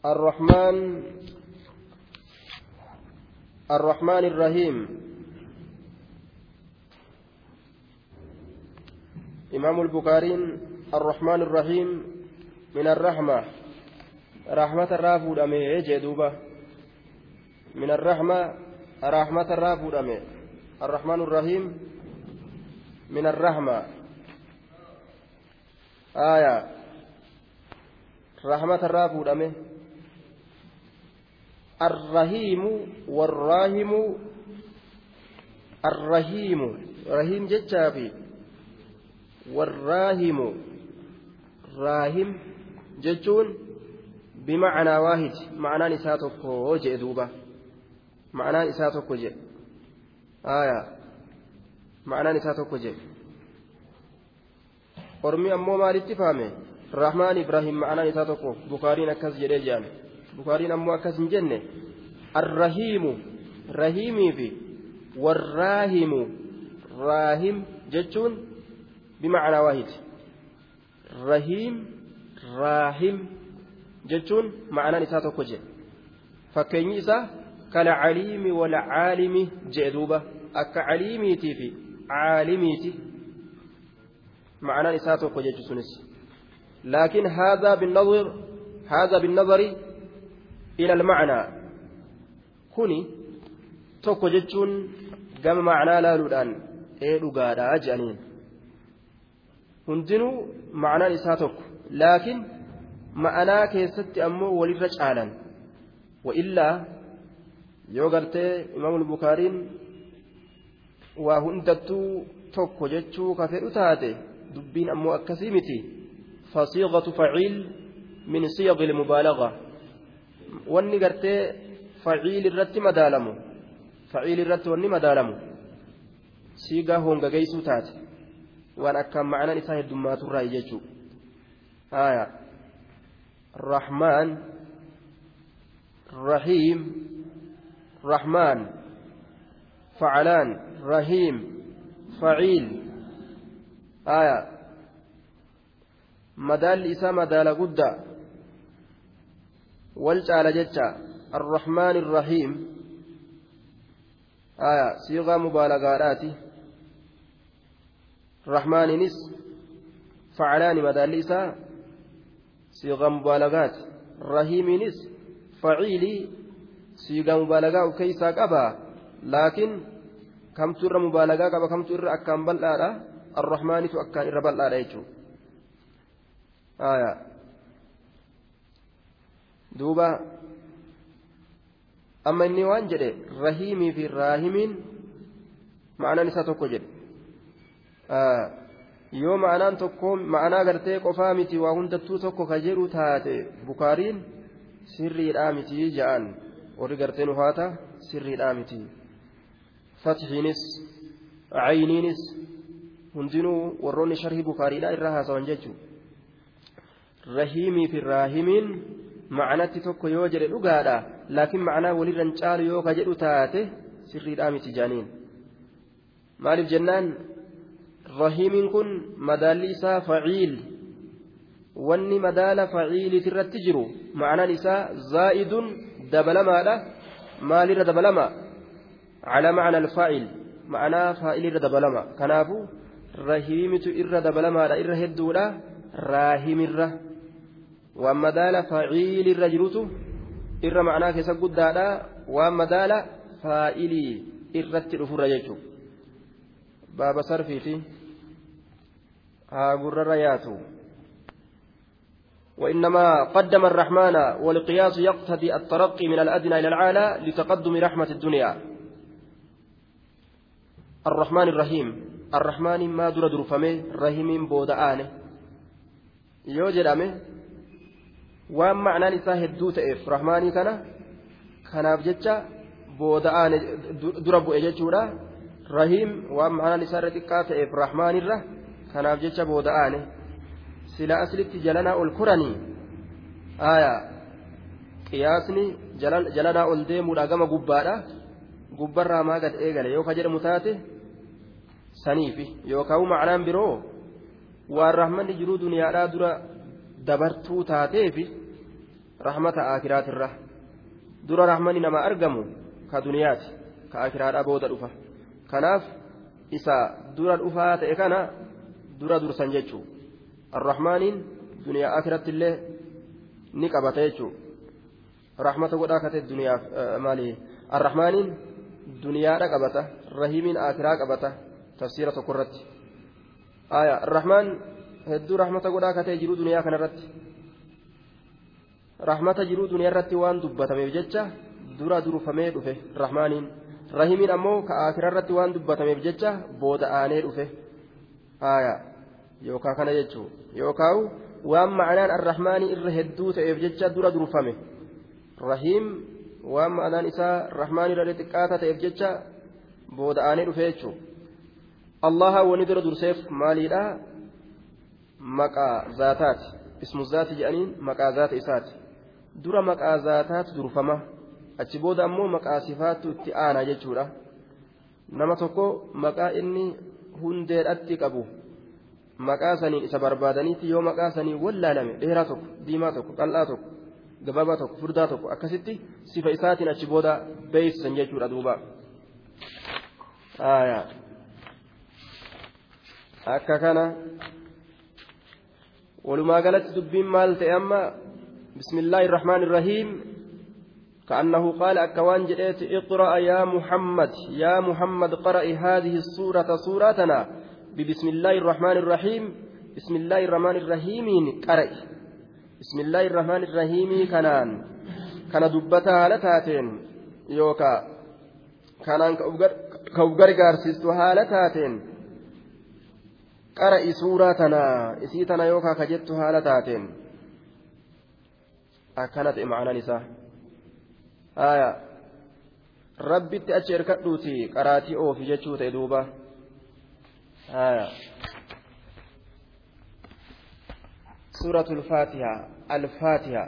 الرحمن الرحمن الرحيم. إمام البخاري الرحمن الرحيم من الرحمة. رحمة الرافود أمي جدوبة من الرحمة. رحمة الرافود أمي الرحمن الرحيم من الرحمة. آية. رحمة الرافود أمي الرحيم والراهم الرحيم. رحيم جتشافي والراهم راهم جتشون بمعنى واحد. معنى نساتك وجه دوبة معنى نساتك وجه آية. معنى نساتك وجه ormi ammoo maalitti fahame rahmaan ibrahim ma'anaan isaa tokko bukaariin akkas jedhee jedhame bukaariin ammoo akkas hin jenne arrahiimu rahiimii fi warraahimu raahim jechuun bimacnaa waahid rahiim raahim jechuun ma'anaan isaa tokko jedhe fakkeenyi isaa kala caliimi wala caalimi jedhe duuba akka caliimiitii fi caalimiiti ma'anaan isaa tokko jechu sunis laakiin haadha binnadhir هذا بالنظر إلى المعنى كوني laaluudhaan ee dhugaadha jedhaniin hundinuu macnaan isaa tokko laakiin ma'anaa keessatti ammoo walirra caalan wa'illaa yoo gartee imaamul bukaariin waa hundattuu tokko jechuu ka fedhu taate dubbiin ammoo akkasii miti fasiiqatu faciil min siyaqi ilmubaalaga wanni gartee faciil irratti madaalamu faciil irratti wanni madaalamu siigaa hongageeysuu taate waan akkaan ma'anaan isaa heddummaaturraa jechuu haya rahmaan rahiim rahmaan facalaan rahiim faciil haya madaalli isaa madaala guddaa caala jecha الرحمن الرحيم. آية صيغة مبالغات رحمن نس فعلان مداليسا. صيغة مبالغات. رحيم نس فعيلي. صيغة مبالغة وكيسا قبا. لكن كم تر مبالغة قبا كم تر أكام بلآلة الرحمن أكان يجو. آية duuba. Amma inni waan jedhe rahiimii fi raahimiin ma'anaan isaa tokko jedhe. Yoo ma'anaan tokko ma'anaa gartee qofaa miti waa hundattuu tokko ka jedhu taate bukaariin sirriidhaa miti ja'an. Warri gartee nufaata sirriidhaa miti. Fatihiinis cayniinis hundinuu warroonni sharhi bukaariidhaa irra haasawan jechuudha. Rahiimii fi raahimiin. Ma'anatti tokko yoo jedhe dhugaadha laakiin ma'anaa walirran caalu yoo ka jedhu taate sirriidhaa miti jaaniin maaliif jennaan rahiimiin kun madaalli isaa faciil wanni madaala faciiliit irratti jiru ma'anaan isaa zaa'idun dabalamaadha maalirra dabalama calaa macna alfaa'il ma'anaa faa'ilirra dabalama kanaafu rahiimitu irra dabalamaadha irra hedduudha raahimirra waan madaala faciilirra jirutu irra ma'anaa keessa guddaadha waan madaala faa'ilii irratti dhufurra jechuudha baaba sarfiiti haa gurrarra yaatu وإنما قدم الرحمن والقياس يقتضي الترقي من الأدنى إلى الأعلى لتقدم رحمة الدنيا الرحمن الرحيم الرحمن ما در درفمه رحيم بودآنه يوجد أمه waan ma'anaan isaa hedduu ta'eef rahmaanii kana kanaaf jecha booda'aan dura bu'e jechuudha. Rahiim waan ma'anaan isaa irra xiqqaa ta'eef rahmaanirra kanaaf jecha booda'aane. Sila aslitti jalanaa ol koranii? Aayaa. Qiyaasni jalanaa ol deemuudha gama gubbaadha gubbarraa maa gad eegale? Yoo ka jedhamu taate saniifi. Yookaan ma'anaan biroo waan rahmanni jiruu duniyaadhaa dura dabartuu taateefi rahmata akiraatirra dura rahmani nama argamu ka duniyaati ka akiraadha booda dhufa kanaaf isa dura dhufaa ta'e kana dura dursan jechuu arrahmaaniin duniyaa akiratti illee ni qabata jechuu rahmata godhaa kate duniyaaf maali arrahmaaniin duniyaadha qabata rahimiin akiraa qabata tafsiira tokko irratti arrahmaan hedduu rahmata godhaa katee jiru duniyaa kanarratti rahmata jiruu duniyaa irratti waan dubbatameef jecha dura durfamee dhufe rahmaaniin rahimiin ammoo ka akira irratti waan dubbatameef jecha booda aanee dhufe aya yookaa kana jechuu yookaan waan ma'anaan arrahmaanii irra hedduu ta'eef jecha dura durfame rahiim waan ma'anaan isaa rahmaanii irra xiqqaata ta'eef jecha booda aanee dhufe jechuu allaha wani dura durseef maaliidha maqaa zaataati ismu zaati jedhaniin maqaa zaata isaati dura maqaa zaataatu durfama. Achi booda ammoo maqaa sifaattu itti aana jechuudha. Nama tokko maqaa inni hundeedhatti qabu maqaa saniin isa barbaadaniitti yoo maqaa sanii wallaalame dheeraa tokko diimaa tokko qal'aa tokko gabaabaa tokko furdaa tokko akkasitti sifa isaatiin achi booda beeysisan jechuudha duuba. Akka kana walumaa galatti dubbiin maal ta'e amma بسم الله الرحمن الرحيم. كأنه قال أكوان جئت اقرأ يا محمد. يا محمد قرأ هذه السورة سورتنا ببسم الله الرحمن الرحيم. بسم الله الرحمن الرحيم قرأ. بسم الله الرحمن الرحيم كنان. كان دبتها لتاتين يوكا. كانان كوغر غارسيستو هالتاتين قرأ سورتنا إسيتنا يوكا كجت هالتاتين akkana ta'e ma'anaan isaa haya rabbitti achi erkadhuuti qaraatii oofi jechuu ta'e duuba haya سورة الفاتحة الفاتحة